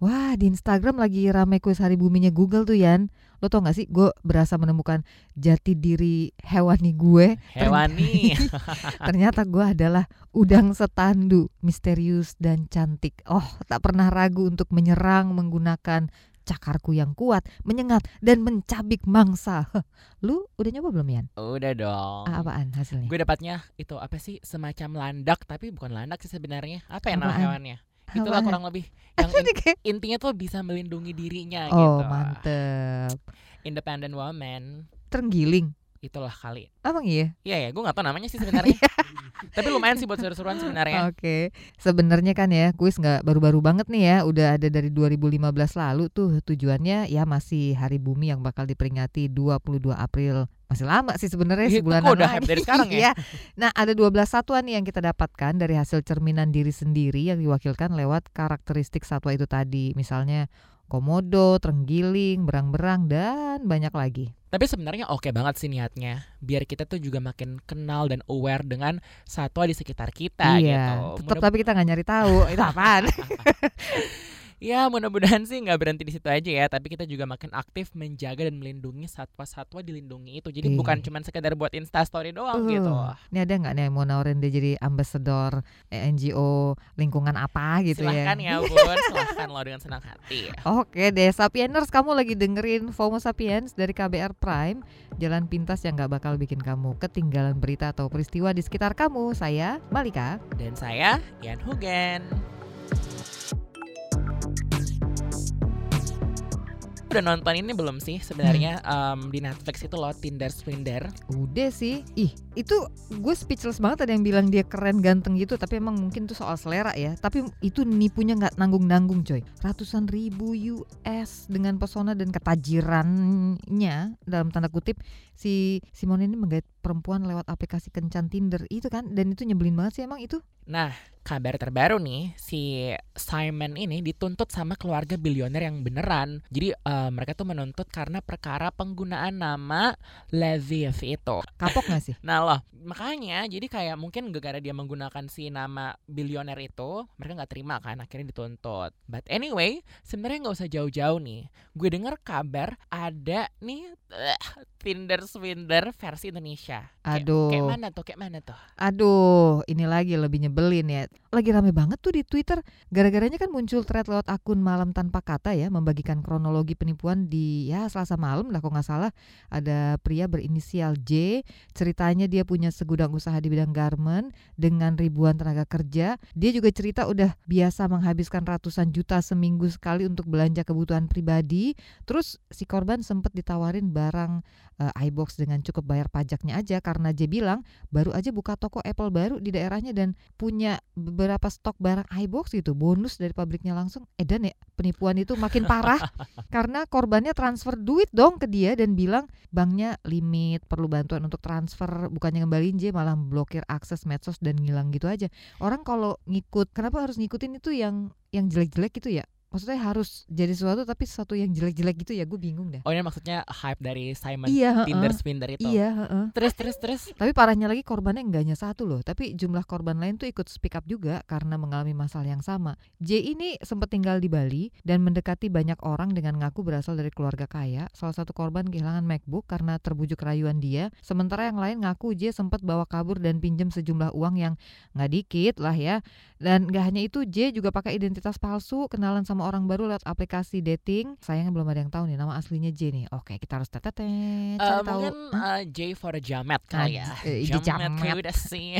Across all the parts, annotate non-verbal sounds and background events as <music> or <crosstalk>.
Wah di Instagram lagi rame kuis hari buminya Google tuh Yan Lo tau gak sih gue berasa menemukan jati diri hewani gue Hewani. Ternyata <laughs> gue adalah udang setandu Misterius dan cantik Oh tak pernah ragu untuk menyerang menggunakan cakarku yang kuat Menyengat dan mencabik mangsa Lu udah nyoba belum Yan? Udah dong. Ah, apaan hasilnya? Gue dapatnya itu apa sih semacam landak tapi bukan landak sih sebenarnya. Apa ya nama hewannya? Itulah kurang lebih yang <laughs> in- intinya tuh bisa melindungi dirinya Oh gitu. mantep Independent woman. Terenggiling Itulah kali. Emang iya? Iya ya, gue gak tahu namanya sih sebenarnya. <laughs> tapi lumayan sih buat seru-seruan sebenarnya. Oke, sebenarnya kan ya kuis nggak baru-baru banget nih ya, udah ada dari 2015 lalu tuh tujuannya ya masih Hari Bumi yang bakal diperingati 22 April. Masih lama sih sebenarnya Itu sebulan udah dari sekarang ya? <laughs> Iya. Nah, ada 12 satuan nih yang kita dapatkan dari hasil cerminan diri sendiri yang diwakilkan lewat karakteristik satwa itu tadi. Misalnya komodo, terenggiling, berang-berang dan banyak lagi. Tapi sebenarnya oke banget sih niatnya. Biar kita tuh juga makin kenal dan aware dengan satwa di sekitar kita iya, gitu. tetap Mudah- tapi kita nggak nyari tahu itu apaan. <laughs> Ya mudah-mudahan sih nggak berhenti di situ aja ya, tapi kita juga makin aktif menjaga dan melindungi satwa-satwa dilindungi itu. Jadi Iya. bukan cuma sekedar buat Insta Story doang gitu. Uh, Ini ada nggak nih yang mau nawarin dia jadi ambasador eh, NGO lingkungan apa gitu silahkan ya? ya <laughs> bun, silahkan lo dengan senang hati. Oke deh, Sapieners kamu lagi dengerin FOMO Sapiens dari KBR Prime Jalan pintas yang nggak bakal bikin kamu ketinggalan berita atau peristiwa di sekitar kamu Saya Malika Dan saya Ian Hugen. Udah nonton ini belum sih sebenarnya? Em, di Netflix itu loh Tinder Swindler. Udah sih. Ih itu gue speechless banget ada yang bilang dia keren ganteng gitu Tapi emang mungkin tuh soal selera ya. Tapi itu nipunya nggak nanggung-nanggung coy. Ratusan ribu US dengan pesona dan ketajirannya Dalam tanda kutip Si Simon ini menggait perempuan lewat aplikasi kencan Tinder Itu kan? Dan itu nyebelin banget sih emang itu Nah, kabar terbaru nih, si Simon ini dituntut sama keluarga bilioner yang beneran. Jadi eh, mereka tuh menuntut karena perkara penggunaan nama Leviv itu. Kapok gak sih? <laughs> Nah loh, makanya jadi kayak mungkin gara dia menggunakan si nama bilioner itu, mereka nggak terima kan, akhirnya dituntut. But anyway, sebenarnya nggak usah jauh-jauh nih. Gue dengar kabar ada nih eh, Tinder Swindler versi Indonesia. Kayak- Aduh. Kayak mana tuh? Kayak mana tuh? Aduh, ini lagi lebih nyebelin ya. Lagi rame banget tuh di Twitter. Gara-garanya kan muncul thread lewat akun Malam Tanpa Kata ya, membagikan kronologi penipuan di ya Selasa malam lah kalau nggak salah. Ada pria berinisial J. Ceritanya dia punya segudang usaha di bidang garment dengan ribuan tenaga kerja. Dia juga cerita udah biasa menghabiskan ratusan juta seminggu sekali untuk belanja kebutuhan pribadi. Terus si korban sempat ditawarin barang eh, iBox dengan cukup bayar pajaknya aja karena J bilang baru aja buka toko Apple baru di daerahnya dan punya beberapa stok barang iBox gitu bonus dari pabriknya langsung edan ya penipuan itu makin parah <laughs> karena korbannya transfer duit dong ke dia dan bilang banknya limit perlu bantuan untuk transfer bukannya ngembaliin J malah blokir akses medsos dan ngilang gitu aja. Orang kalau ngikut kenapa harus ngikutin itu yang yang jelek-jelek gitu ya maksudnya harus jadi sesuatu tapi sesuatu yang jelek-jelek gitu ya gue bingung dah Oh ini maksudnya hype dari Simon iya Tinder. Swindler itu. iya heeh. Terus terus terus. Tapi parahnya lagi korbannya nggak hanya satu loh, tapi jumlah korban lain tuh ikut speak up juga karena mengalami masalah yang sama. J ini sempat tinggal di Bali dan mendekati banyak orang dengan ngaku berasal dari keluarga kaya. Salah satu korban kehilangan MacBook karena terbujuk rayuan dia. Sementara yang lain ngaku J sempat bawa kabur dan pinjam sejumlah uang yang nggak dikit lah ya. Dan nggak hanya itu, J juga pakai identitas palsu, kenalan sama orang baru lewat aplikasi dating. Sayangnya belum ada yang tahu nih nama aslinya J nih. Oke, kita harus tetetet Eh, cari tahu. mungkin eh, J for Jamet kali ya. Ide Jamet Jamet. udah sih.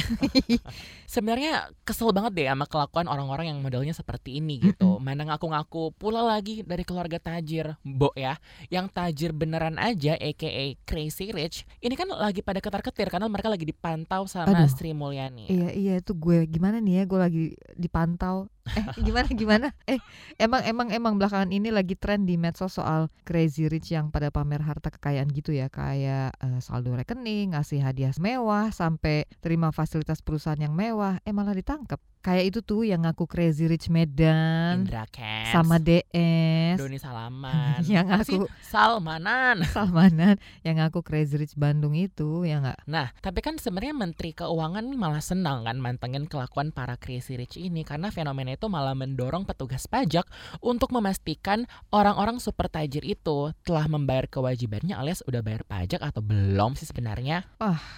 <laughs> Sebenarnya kesel banget deh sama kelakuan orang-orang yang modelnya seperti ini gitu. Mana ngaku-ngaku pula lagi dari keluarga tajir, Bo ya. Yang tajir beneran aja aka Crazy Rich. Ini kan lagi pada ketar-ketir karena mereka lagi dipantau sama Aduh. Sri Mulyani. Iya iya itu gue gimana nih ya gue lagi dipantau eh gimana gimana? Eh emang emang emang belakangan ini lagi tren di medsos soal crazy rich yang pada pamer harta kekayaan gitu ya. Kayak eh, saldo rekening ngasih hadiah mewah sampai terima fasilitas perusahaan yang mewah. Eh malah ditangkap Kayak itu tuh yang ngaku Crazy Rich Medan Indra Kents, sama DS Doni Salaman, <laughs> yang ngaku Salmanan. <laughs> Salmanan yang ngaku Crazy Rich Bandung itu ya nggak? Nah, tapi kan sebenarnya Menteri Keuangan nih malah senang kan mantengin kelakuan para crazy rich ini karena fenomena itu malah mendorong petugas pajak untuk memastikan orang-orang super tajir itu telah membayar kewajibannya alias udah bayar pajak atau belum sih sebenarnya.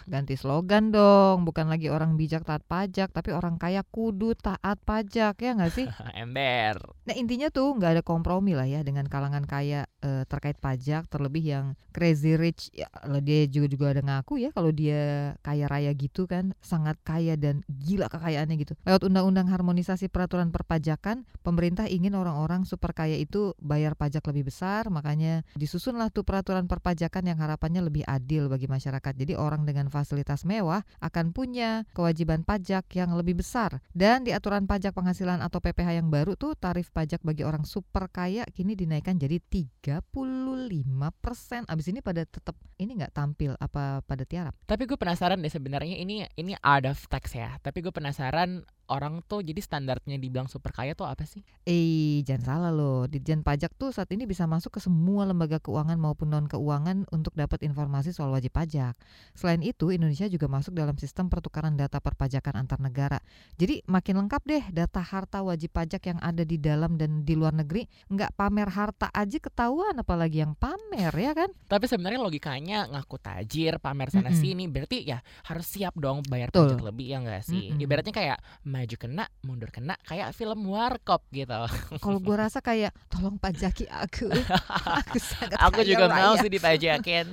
Ganti slogan dong, bukan lagi orang bijak taat pajak, tapi orang kaya kudu taat pajak ya nggak sih? <laughs> Ember. Nah intinya tuh nggak ada kompromi lah ya dengan kalangan kaya eh, terkait pajak, terlebih yang crazy rich, ya dia juga juga ada ngaku ya kalau dia kaya raya gitu kan, sangat kaya dan gila kekayaannya gitu. Lewat undang-undang harmonisasi peraturan perpajakan, pemerintah ingin orang-orang super kaya itu bayar pajak lebih besar, makanya disusunlah tuh peraturan perpajakan yang harapannya lebih adil bagi masyarakat. Jadi orang dengan fasilitas mewah akan punya kewajiban pajak yang lebih besar. Dan di aturan pajak penghasilan atau PPh yang baru tuh tarif pajak bagi orang super kaya kini dinaikkan jadi 35%. Abis ini pada tetap ini nggak tampil apa pada tiarap? Tapi gue penasaran deh sebenarnya ini ini out of tax ya. Tapi gue penasaran orang tuh jadi standarnya dibilang super kaya tuh apa sih? Eh, jangan salah loh. Ditjen Pajak tuh saat ini bisa masuk ke semua lembaga keuangan maupun non keuangan untuk dapat informasi soal wajib pajak. Selain itu, Indonesia juga masuk dalam sistem pertukaran data perpajakan antar negara. Jadi makin lengkap deh data harta wajib pajak yang ada di dalam dan di luar negeri. Nggak pamer harta aja ketahuan, apalagi yang pamer ya kan? Tapi sebenarnya logikanya ngaku tajir, pamer sana Mm-mm. sini, berarti ya harus siap dong bayar Betul. pajak lebih ya enggak sih? Mm-mm. Ibaratnya kayak maju kena, mundur kena, kayak film warkop gitu. <laughs> Kalau gue rasa kayak tolong pajaki aku, <laughs> aku sangat Aku juga mau raya." sih dipajakin.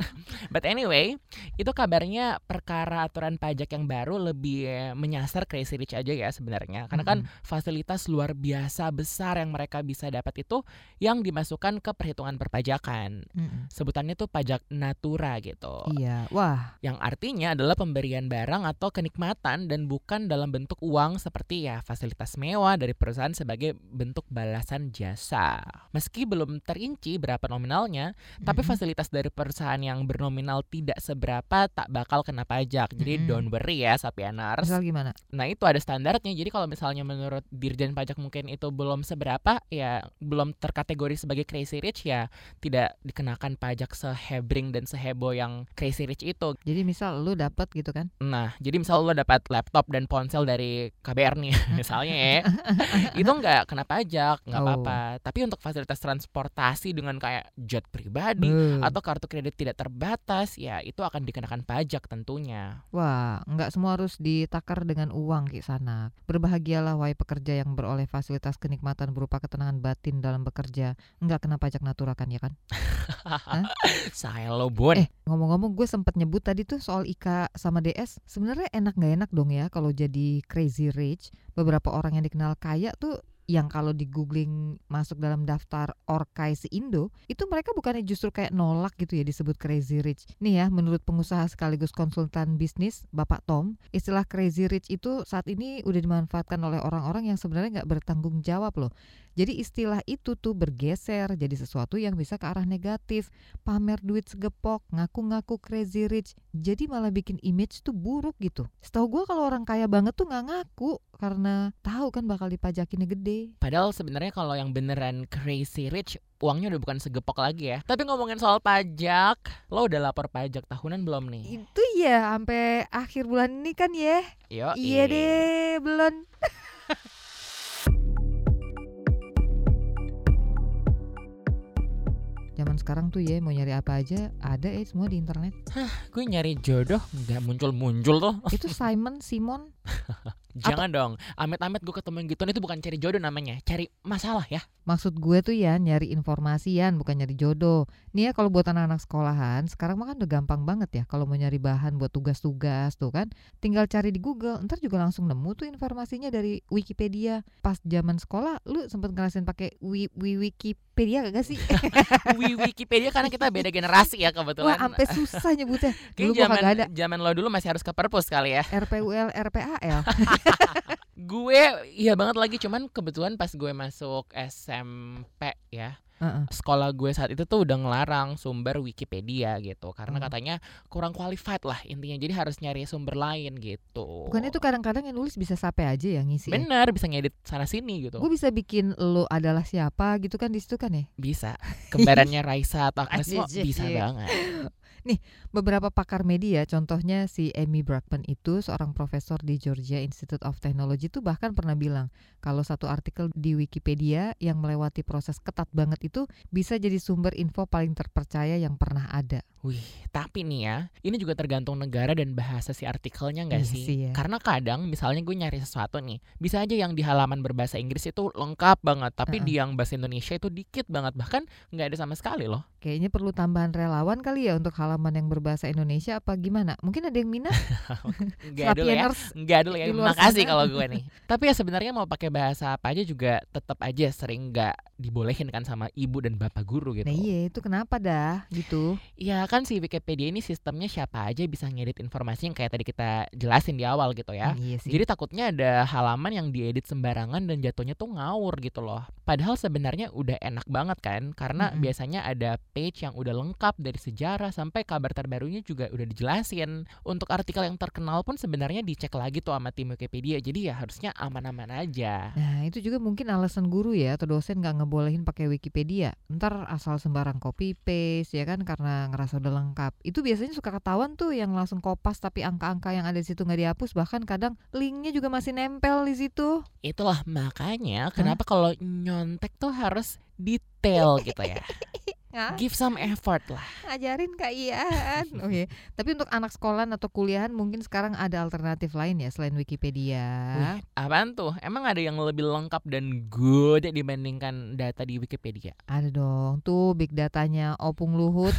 But anyway, itu kabarnya perkara aturan pajak yang baru lebih menyasar crazy rich aja ya sebenarnya. Karena kan fasilitas luar biasa besar yang mereka bisa dapat itu yang dimasukkan ke perhitungan perpajakan. Sebutannya tuh pajak natura gitu. Iya, wah, Yang artinya adalah pemberian barang atau kenikmatan dan bukan dalam bentuk uang seperti ya fasilitas mewah dari perusahaan sebagai bentuk balasan jasa. Meski belum terinci berapa nominalnya, tapi Mm-mm. fasilitas dari perusahaan yang bernominal tidak seberapa tak bakal kena pajak. Jadi Mm-mm. don't worry ya Sapieners. misal gimana? Nah itu ada standarnya. Jadi kalau misalnya menurut Dirjen Pajak mungkin itu belum seberapa, ya belum terkategori sebagai crazy rich ya tidak dikenakan pajak sehebring dan seheboh yang crazy rich itu. Jadi misal lu dapat gitu kan? Nah, jadi misal lo dapat laptop dan ponsel dari KBR nih, <laughs> misalnya ya, itu nggak kena pajak, nggak Oh. apa-apa. Tapi untuk fasilitas transportasi dengan kayak jet pribadi Beuh. atau kartu kredit tidak terbatas, ya itu akan dikenakan pajak tentunya. Wah, nggak semua harus ditakar dengan uang ki sana. Berbahagialah wahai pekerja yang beroleh fasilitas kenikmatan berupa ketenangan batin dalam bekerja. Nggak kena pajak natura kan ya kan? <laughs> Saya lo bun. Eh, ngomong-ngomong gue sempet nyebut tadi tuh soal Ika sama DS. Sebenarnya enak nggak enak dong ya kalau jadi crazy rich. Beberapa orang yang dikenal kaya tuh yang kalau di googling masuk dalam daftar Orkai Indo itu mereka bukannya justru kayak nolak gitu ya disebut crazy rich. Nih ya, menurut pengusaha sekaligus konsultan bisnis Bapak Tom, istilah crazy rich itu saat ini udah dimanfaatkan oleh orang-orang yang sebenarnya nggak bertanggung jawab loh. Jadi istilah itu tuh bergeser jadi sesuatu yang bisa ke arah negatif pamer duit segepok, ngaku-ngaku crazy rich, jadi malah bikin image tuh buruk gitu. Setahu gua kalau orang kaya banget tuh nggak ngaku karena tahu kan bakal dipajakinnya gede. Padahal sebenarnya kalau yang beneran crazy rich uangnya udah bukan segepok lagi ya. Tapi ngomongin soal pajak, lo udah lapor pajak tahunan belum nih? Itu ya sampai akhir bulan ini kan ya. Yo, Iya deh, belum. <laughs> Zaman sekarang tuh ya mau nyari apa aja ada ya semua di internet. Gue nyari jodoh nggak muncul-muncul tuh. Itu Simon Simon <laughs> Jangan dong. Amit-amit gue ketemu yang gituan itu bukan cari jodoh namanya, cari masalah ya. Maksud gue tuh ya nyari informasi ya, bukan nyari jodoh. Nih ya kalau buat anak-anak sekolahan, sekarang mah kan udah gampang banget ya kalau mau nyari bahan buat tugas-tugas tuh kan. Tinggal cari di Google, ntar juga langsung nemu tuh informasinya dari Wikipedia. Pas zaman sekolah, lu sempet ngerasain pakai wi, wi Wikipedia gak sih? <laughs> Wi Wikipedia karena kita beda generasi ya Wah, kebetulan. sampai susah nyebutnya. Dulu zaman ada. zaman lo dulu masih harus ke perpus kali ya. RPUL, RPAL. <laughs> Gue iya banget lagi cuman kebetulan pas gue masuk SMP ya Heeh. sekolah gue saat itu tuh udah ngelarang sumber Wikipedia gitu karena Oh. katanya kurang qualified lah intinya jadi harus nyari sumber lain gitu Bukan itu kadang-kadang yang nulis bisa sampai aja ya ngisi. ya? bener bisa ngedit sana sini gitu Gue bisa bikin lo adalah siapa gitu kan di situ kan ya. bisa <laughs> kembarannya Raisa atau Agnes bisa anjir. Banget Beberapa pakar media, contohnya si Amy Brackman itu seorang profesor di Georgia Institute of Technology itu bahkan pernah bilang kalau satu artikel di Wikipedia yang melewati proses ketat banget itu bisa jadi sumber info paling terpercaya yang pernah ada. Wih, tapi nih ya, ini juga tergantung negara dan bahasa si artikelnya nggak Iya sih? sih ya. Karena kadang misalnya gue nyari sesuatu nih, bisa aja yang di halaman berbahasa Inggris itu lengkap banget, tapi Heeh. di yang bahasa Indonesia itu dikit banget, bahkan nggak ada sama sekali loh. Kayaknya perlu tambahan relawan kali ya untuk halaman yang berbahasa Indonesia apa gimana? Mungkin ada yang minat? <laughs> Nggak dulu ya, Sapieners nggak dulu ya. Makasih kalau gue <laughs> nih. tapi ya sebenarnya mau pakai bahasa apa aja juga tetap aja sering nggak dibolehin kan sama ibu dan bapak guru gitu. Nah iya itu kenapa dah gitu? Iya kan si Wikipedia ini sistemnya siapa aja bisa ngedit informasi yang kayak tadi kita jelasin di awal gitu ya. Iya sih. Jadi takutnya ada halaman yang diedit sembarangan dan jatuhnya tuh ngawur gitu loh. Padahal sebenarnya udah enak banget kan karena Mm-mm. biasanya ada page yang udah lengkap dari sejarah sampai kabar terbarunya juga udah dijelasin. Untuk artikel yang terkenal pun sebenarnya dicek lagi tuh sama tim Wikipedia. Jadi ya harusnya aman-aman aja. Nah itu juga mungkin alasan guru ya atau dosen nggak ngebolehin pakai Wikipedia. Ntar asal sembarang copy paste ya kan karena ngerasa udah lengkap. Itu biasanya suka ketahuan tuh yang langsung kopas tapi angka-angka yang ada di situ nggak dihapus bahkan kadang linknya juga masih nempel di situ. Itulah makanya kenapa kalau nyontek tuh harus detail gitu ya. <laughs> Hah? Give some effort lah. Ngajarin Kak Ian. <laughs> Oke. Tapi untuk anak sekolahan atau kuliahan mungkin sekarang ada alternatif lain ya selain Wikipedia. Wih, apaan tuh? Emang ada yang lebih lengkap dan good dibandingkan data di Wikipedia? Ada dong tuh big datanya Opung Luhut.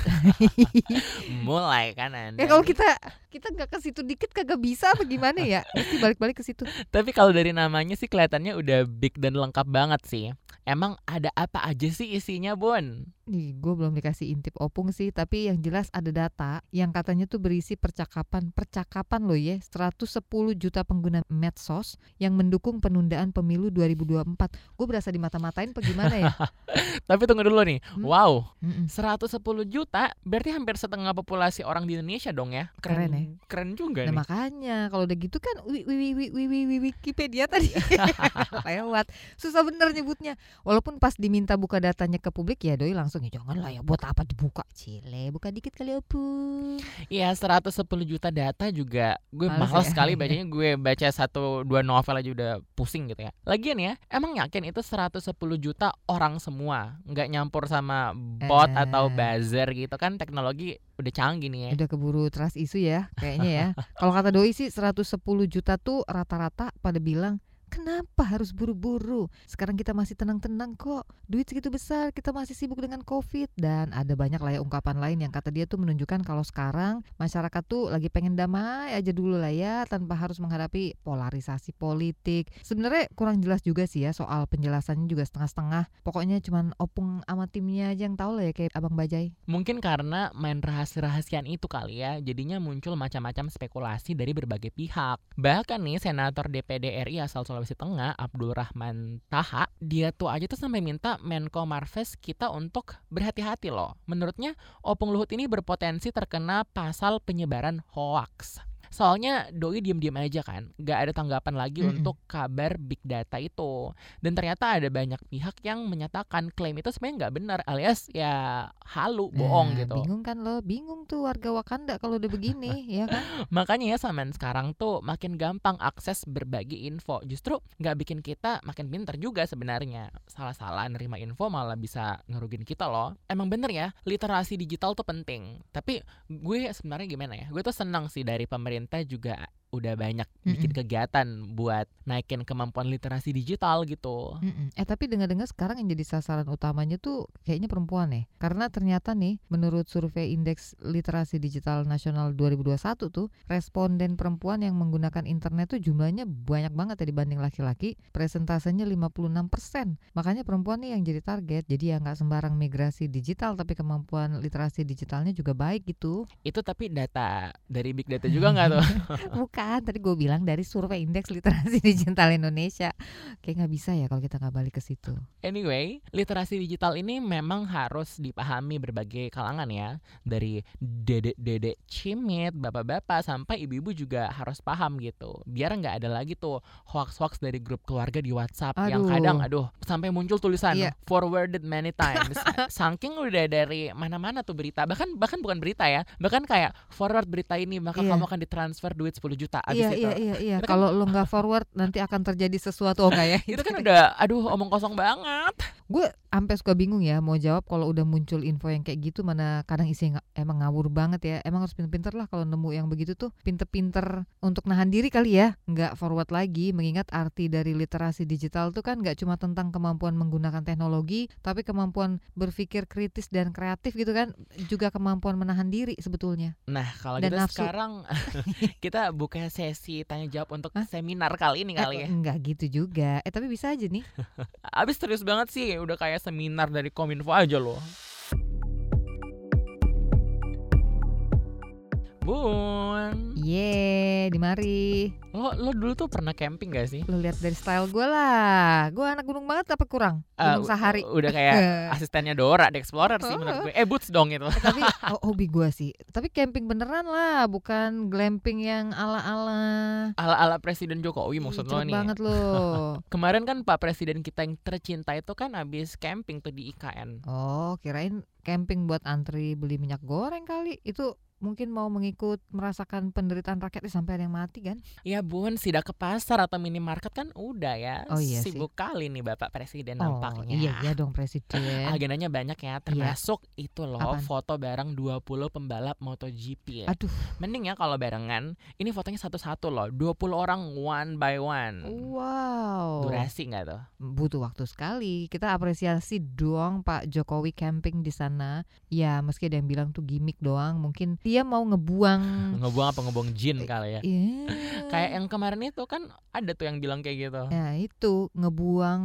<laughs> Mulai kan Anda. ya kalau kita kita nggak ke situ dikit kagak bisa apa gimana ya? <laughs> Mesti balik-balik ke situ. Tapi kalau dari namanya sih kelihatannya udah big dan lengkap banget sih. Emang ada apa aja sih isinya, Bon? Nih, gue belum dikasih intip opung sih, tapi yang jelas ada data yang katanya tuh berisi percakapan percakapan loh ya, 110 juta pengguna medsos yang mendukung penundaan pemilu 2024. Gue berasa dimata-matain apa gimana ya? <laughs> Tapi tunggu dulu nih. Hmm? Wow, Mm-mm. 110 juta berarti hampir setengah populasi orang di Indonesia dong ya. Keren ya. Keren juga Nah nih. makanya kalau udah gitu kan wi, wi, wi, wi, wi, Wikipedia tadi <laughs> <laughs> lewat susah bener nyebutnya. Walaupun pas diminta buka datanya ke publik ya doi langsung ya jangan lah ya buat apa dibuka cile buka dikit kali opung. Iya 110 juta data juga gue Males males ya. sekali <laughs> bacanya gue baca satu dua novel aja udah pusing gitu ya. Lagian ya emang yakin itu 110 juta orang semua nggak nyampur sama bot atau Eh. buzzer gitu kan teknologi udah canggih nih ya. Udah keburu trust isu ya kayaknya ya. Kalau kata doi sih 110 juta tuh rata-rata pada bilang Kenapa harus buru-buru? Sekarang kita masih tenang-tenang kok. Duit segitu besar, kita masih sibuk dengan COVID dan ada banyak lah ya ungkapan lain yang kata dia tuh menunjukkan kalau sekarang masyarakat tuh lagi pengen damai aja dulu lah ya tanpa harus menghadapi polarisasi politik. Sebenarnya kurang jelas juga sih ya soal penjelasannya juga setengah-setengah. Pokoknya cuman opung sama timnya aja yang tahu lah ya kayak Abang Bajai. Mungkin karena main rahasia-rahasiaan itu kali ya, jadinya muncul macam-macam spekulasi dari berbagai pihak. Bahkan nih Senator DPD RI asal Sulawesi Tengah, Abdul Rahman Taha, dia tuh aja tuh sampai minta Menko Marves kita untuk berhati-hati loh. Menurutnya Opung Luhut ini berpotensi terkena pasal penyebaran hoax. Soalnya doi diem-diem aja kan, gak ada tanggapan lagi Mm-mm. untuk kabar big data itu. Dan ternyata ada banyak pihak yang menyatakan klaim itu sebenarnya nggak benar, alias ya halu, bohong Nah, gitu. Bingung kan lo? Bingung tuh warga Wakanda kalau udah begini, <laughs> ya kan? Makanya ya zaman sekarang tuh makin gampang akses berbagi info. Justru nggak bikin kita makin pinter juga sebenarnya. Salah-salah nerima info malah bisa ngerugin kita loh. Emang bener ya, literasi digital tuh penting. Tapi gue sebenarnya gimana ya? Gue tuh senang sih dari pemerintah juga udah banyak bikin Mm-mm. kegiatan buat naikin kemampuan literasi digital gitu. Mm-mm. Eh tapi dengar-dengar sekarang yang jadi sasaran utamanya tuh kayaknya perempuan ya. Karena ternyata nih menurut survei Indeks Literasi Digital Nasional 2021 tuh responden perempuan yang menggunakan internet tuh jumlahnya banyak banget ya dibanding laki-laki. Presentasenya 56%. Makanya perempuan nih yang jadi target. Jadi ya nggak sembarang migrasi digital tapi kemampuan literasi digitalnya juga baik gitu. Itu tapi data dari big data juga nggak tuh? <laughs> kan tadi gue bilang dari survei indeks literasi <laughs> digital Indonesia. Kayak nggak bisa ya kalau kita nggak balik ke situ. Anyway, literasi digital ini memang harus dipahami berbagai kalangan ya. Dari dedek-dedek cimit, bapak-bapak sampai ibu-ibu juga harus paham gitu. Biar nggak ada lagi tuh hoax-hoax dari grup keluarga di WhatsApp yang Aduh. kadang aduh sampai muncul tulisan Iya. forwarded many <laughs> times. Saking udah dari mana-mana tuh berita, bahkan bahkan bukan berita ya, bahkan kayak forward berita ini maka Iya. kamu akan ditransfer duit 10 juta abis Iya itu. iya iya iya. Kan- Kalau lo nggak forward nanti akan terjadi sesuatu oh nggak ya? <laughs> Itu kan udah aduh omong kosong banget. gue sampai suka bingung ya mau jawab kalau udah muncul info yang kayak gitu mana kadang isinya emang ngawur banget ya emang harus pinter-pinter lah kalau nemu yang begitu tuh pinter-pinter untuk nahan diri kali ya nggak forward lagi mengingat arti dari literasi digital tuh kan nggak cuma tentang kemampuan menggunakan teknologi tapi kemampuan berpikir kritis dan kreatif gitu kan juga kemampuan menahan diri sebetulnya Nah, kalau Dan gitu nafsu. sekarang <laughs> <laughs> kita buka sesi tanya jawab untuk Hah? seminar kali ini kali ya. Eh, nggak gitu juga eh tapi bisa aja nih <laughs> Abis serius banget sih, udah kayak seminar dari Kominfo aja loh. Bun, Ye, di mari. lo lo dulu tuh pernah camping gak sih? Lu lihat dari style gue lah. Gue anak gunung banget apa kurang? Eh, Gunung Sahari. Udah kayak <laughs> asistennya Dora di Explorer sih menurut gue. Eh Boots dong itu. Eh, tapi <laughs> oh, hobi gue sih. Tapi camping beneran lah, bukan glamping yang ala-ala. Ala-ala Presiden Jokowi Ih, maksud lo cepet nih. banget lo. <laughs> Kemarin kan Pak Presiden kita yang tercinta itu kan abis camping tuh di IKN. Oh, kirain camping buat antri beli minyak goreng kali. Itu mungkin mau mengikut merasakan penderitaan rakyat eh, sampai ada yang mati kan? Ya bun, sidak ke pasar atau minimarket kan udah ya. Oh iya sih. Sibuk kali nih Bapak Presiden Oh, nampaknya. iya iya dong presiden. <laughs> Agendanya banyak ya, termasuk itu loh Apaan? foto bareng 20 pembalap MotoGP ya. Aduh. Mending ya kalau barengan, ini fotonya satu-satu loh, 20 orang one by one. Wow. Durasi nggak tuh? butuh waktu sekali. Kita apresiasi doang Pak Jokowi camping di sana. Ya, meski ada yang bilang tuh gimmick doang, mungkin dia mau ngebuang Ngebuang apa ngebuang jin kali ya? Iya. Kayak yang kemarin itu kan ada tuh yang bilang kayak gitu. Ya itu ngebuang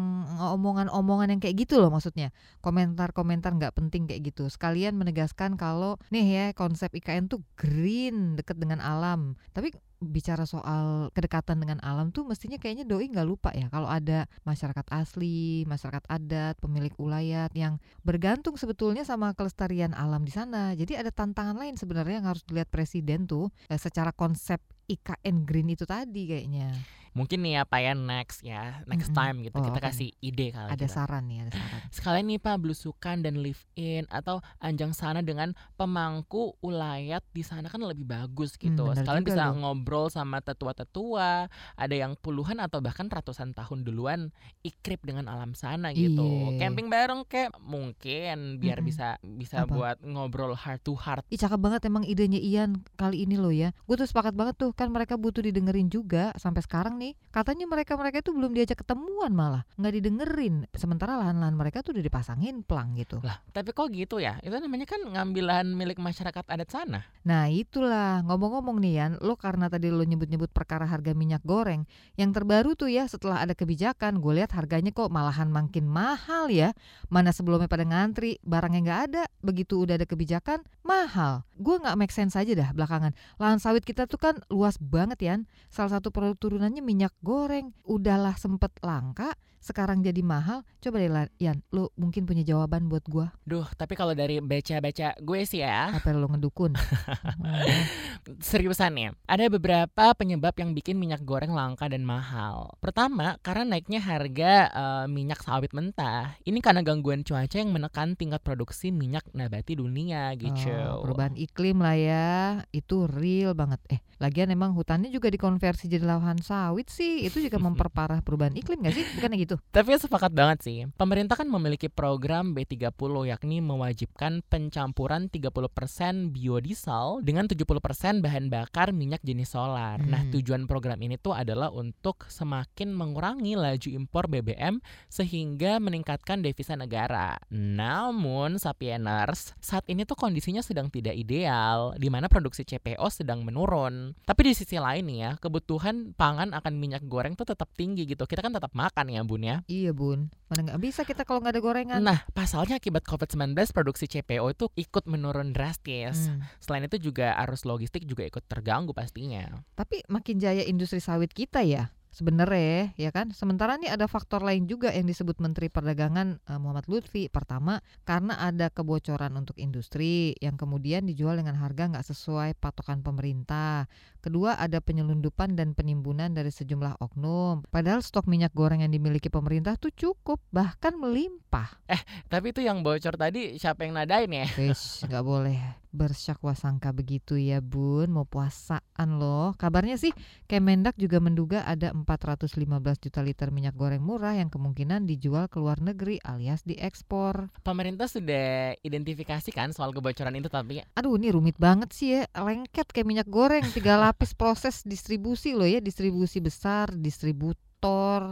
omongan-omongan yang kayak gitu loh maksudnya komentar-komentar nggak penting kayak gitu sekalian menegaskan kalau nih ya konsep IKN tuh green deket dengan alam tapi bicara soal kedekatan dengan alam tuh mestinya kayaknya doi nggak lupa ya kalau ada masyarakat asli masyarakat adat pemilik ulayat yang bergantung sebetulnya sama kelestarian alam di sana. Jadi ada tantangan lain sebenarnya yang harus dilihat presiden tuh eh, secara konsep IKN green itu tadi kayaknya Mungkin nih ya Pak ya next ya, next time gitu Oh, kita oke kasih ide kali ada kita. saran nih ada saran Sekalian nih Pak belusukan dan live in atau anjang sana dengan pemangku ulayat di sana kan lebih bagus gitu. Hmm, Sekalian bisa loh. ngobrol sama tetua-tetua, ada yang puluhan atau bahkan ratusan tahun duluan ikrip dengan alam sana gitu. Iya. Camping bareng kayak mungkin biar Mm-mm. bisa bisa Apa? buat ngobrol heart to heart. Ih cakep banget emang idenya Ian kali ini loh ya Gue tuh sepakat banget tuh kan mereka butuh didengerin juga Sampai sekarang nih Katanya mereka-mereka itu belum diajak ketemuan malah nggak didengerin. Sementara lahan-lahan mereka tuh udah dipasangin plang gitu. Lah, tapi kok gitu ya? Itu namanya kan ngambil lahan milik masyarakat adat sana. Nah itulah. Ngomong-ngomong nih Yan Lo karena tadi lo nyebut-nyebut perkara harga minyak goreng Yang terbaru tuh ya setelah ada kebijakan Gue lihat harganya kok malahan makin mahal ya. Mana sebelumnya pada ngantri Barangnya nggak ada. Begitu udah ada kebijakan Mahal. Gue nggak make sense aja dah belakangan. Lahan sawit kita tuh kan luas banget Yan. Salah satu produk turunannya minyak goreng Udahlah sempet langka sekarang jadi mahal coba deh Yan lo mungkin punya jawaban buat gue Duh, tapi kalau dari baca-baca gue sih ya, apa lo ngedukun <laughs> seriusan ya, ada beberapa penyebab yang bikin minyak goreng langka dan mahal. Pertama, karena naiknya harga eh, minyak sawit mentah. Ini karena gangguan cuaca yang menekan tingkat produksi minyak nabati dunia gitu. Oh, perubahan iklim lah ya, itu real banget. Eh, lagian emang hutannya juga dikonversi jadi lahan sawit sih, itu juga memperparah perubahan iklim gak sih? Bukannya gitu? <laughs> Tapi sepakat banget sih. Pemerintah kan memiliki program B30 yakni mewajibkan pencampuran 30% biodiesel dengan 70% bahan bakar minyak jenis solar. Nah, Hmm. tujuan program ini tuh adalah untuk semakin mengurangi laju impor BBM sehingga meningkatkan devisa negara. Namun, Sapieners, saat ini tuh kondisinya sedang tidak ideal di mana produksi CPO sedang menurun. Tapi di sisi lain nih ya, kebutuhan pangan akan minyak goreng tuh tetap tinggi gitu. Kita kan tetap makan ya, Bun bun ya. Iya bun, mana nggak bisa kita kalau nggak ada gorengan. Nah, pasalnya akibat COVID-19 produksi CPO itu ikut menurun drastis. Hmm. Selain itu juga arus logistik juga ikut terganggu pastinya. Tapi makin jaya industri sawit kita ya sebenarnya ya kan? Sementara nih ada faktor lain juga yang disebut Menteri Perdagangan eh, Muhammad Lutfi. Pertama karena ada kebocoran untuk industri yang kemudian dijual dengan harga nggak sesuai patokan pemerintah. Kedua ada penyelundupan dan penimbunan dari sejumlah oknum. Padahal stok minyak goreng yang dimiliki pemerintah tuh cukup bahkan melimpah. Tapi itu yang bocor tadi siapa yang nadain ya? Wis nggak boleh bersyakwa sangka begitu ya bun? Mau puasaan loh. Kabarnya sih Kemendak juga menduga ada 415 juta liter minyak goreng murah yang kemungkinan dijual ke luar negeri alias diekspor. Pemerintah sudah identifikasi kan soal kebocoran itu tapi aduh ini rumit banget sih ya. Lengket kayak minyak goreng tiga lapis proses distribusi loh ya. Distribusi besar distributor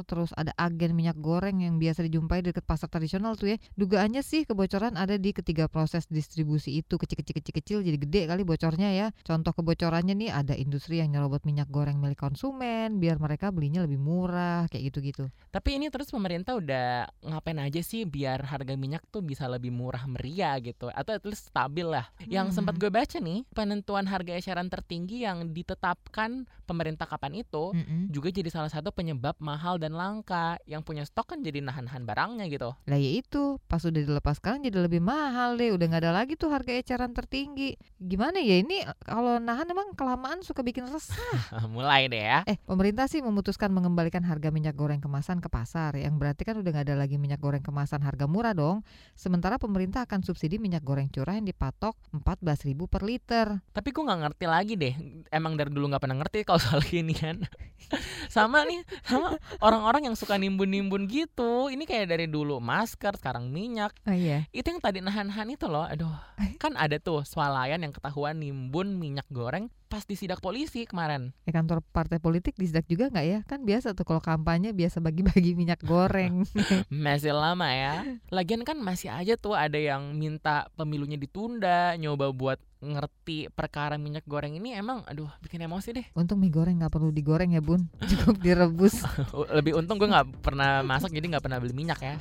terus ada agen minyak goreng yang biasa dijumpai di dekat pasar tradisional tuh ya dugaannya sih kebocoran ada di ketiga proses distribusi itu kecil-kecil-kecil jadi gede kali bocornya ya contoh kebocorannya nih ada industri yang nyerobot minyak goreng milik konsumen biar mereka belinya lebih murah kayak gitu-gitu tapi ini terus pemerintah udah ngapain aja sih biar harga minyak tuh bisa lebih murah meriah gitu atau at least stabil lah. Yang Hmm. sempat gue baca nih, penentuan harga eceran tertinggi yang ditetapkan pemerintah kapan itu Mm-mm. juga jadi salah satu penyebab mahal dan langka. Yang punya stok kan jadi nahan-nahan barangnya gitu. Lah ya itu, pas udah dilepas sekarang jadi lebih mahal deh. Udah nggak ada lagi tuh harga eceran tertinggi. Gimana ya ini kalau nahan emang kelamaan suka bikin resah. <laughs> Mulai deh ya. Eh, pemerintah sih memutuskan mengembalikan harga minyak goreng kemasan ke pasar. Yang berarti kan udah nggak ada lagi minyak goreng kemasan harga murah dong. Sementara pemerintah akan subsidi minyak goreng curah yang dipatok 14.000 per liter. Tapi gue nggak ngerti lagi deh. Emang dari dulu nggak pernah ngerti kalau soal gini kan. <laughs> sama nih, sama orang-orang yang suka nimbun-nimbun gitu. Ini kayak dari dulu masker, sekarang minyak. Oh iya. itu yang tadi nahan-nahan itu loh aduh kan ada tuh swalayan yang ketahuan nimbun minyak goreng pas disidak polisi kemarin. Ya kantor partai politik disidak juga nggak ya? Kan biasa tuh kalau kampanye biasa bagi-bagi <laughs> minyak goreng. <laughs> masih lama ya. Lagian kan masih aja tuh ada yang minta pemilunya ditunda nyoba buat ngerti perkara minyak goreng ini. Emang aduh bikin emosi deh. Untung mie goreng nggak perlu digoreng ya bun, <laughs> cukup direbus. lebih untung gue nggak pernah masak jadi nggak pernah beli minyak ya.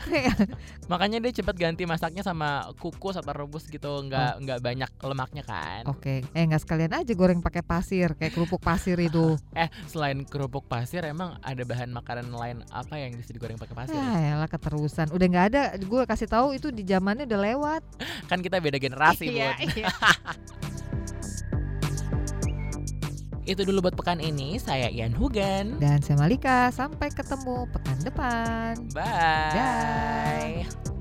Makanya dia cepet ganti masaknya sama kukus atau rebus gitu. Nggak nggak banyak lemaknya kan. Oke, eh nggak sekalian aja goreng pakai pasir, kayak kerupuk pasir itu. <laughs> Eh, selain kerupuk pasir, emang ada bahan makanan lain apa yang bisa digoreng pakai pasir? Ya elah keterusan. Udah nggak ada. Gue kasih tahu itu di zamannya udah lewat. <laughs> Kan kita beda generasi, Iya, Bun. iya. <laughs> Itu dulu buat pekan ini. Saya Ian Hugan. Dan saya Malika, sampai ketemu pekan depan. Bye. Dah.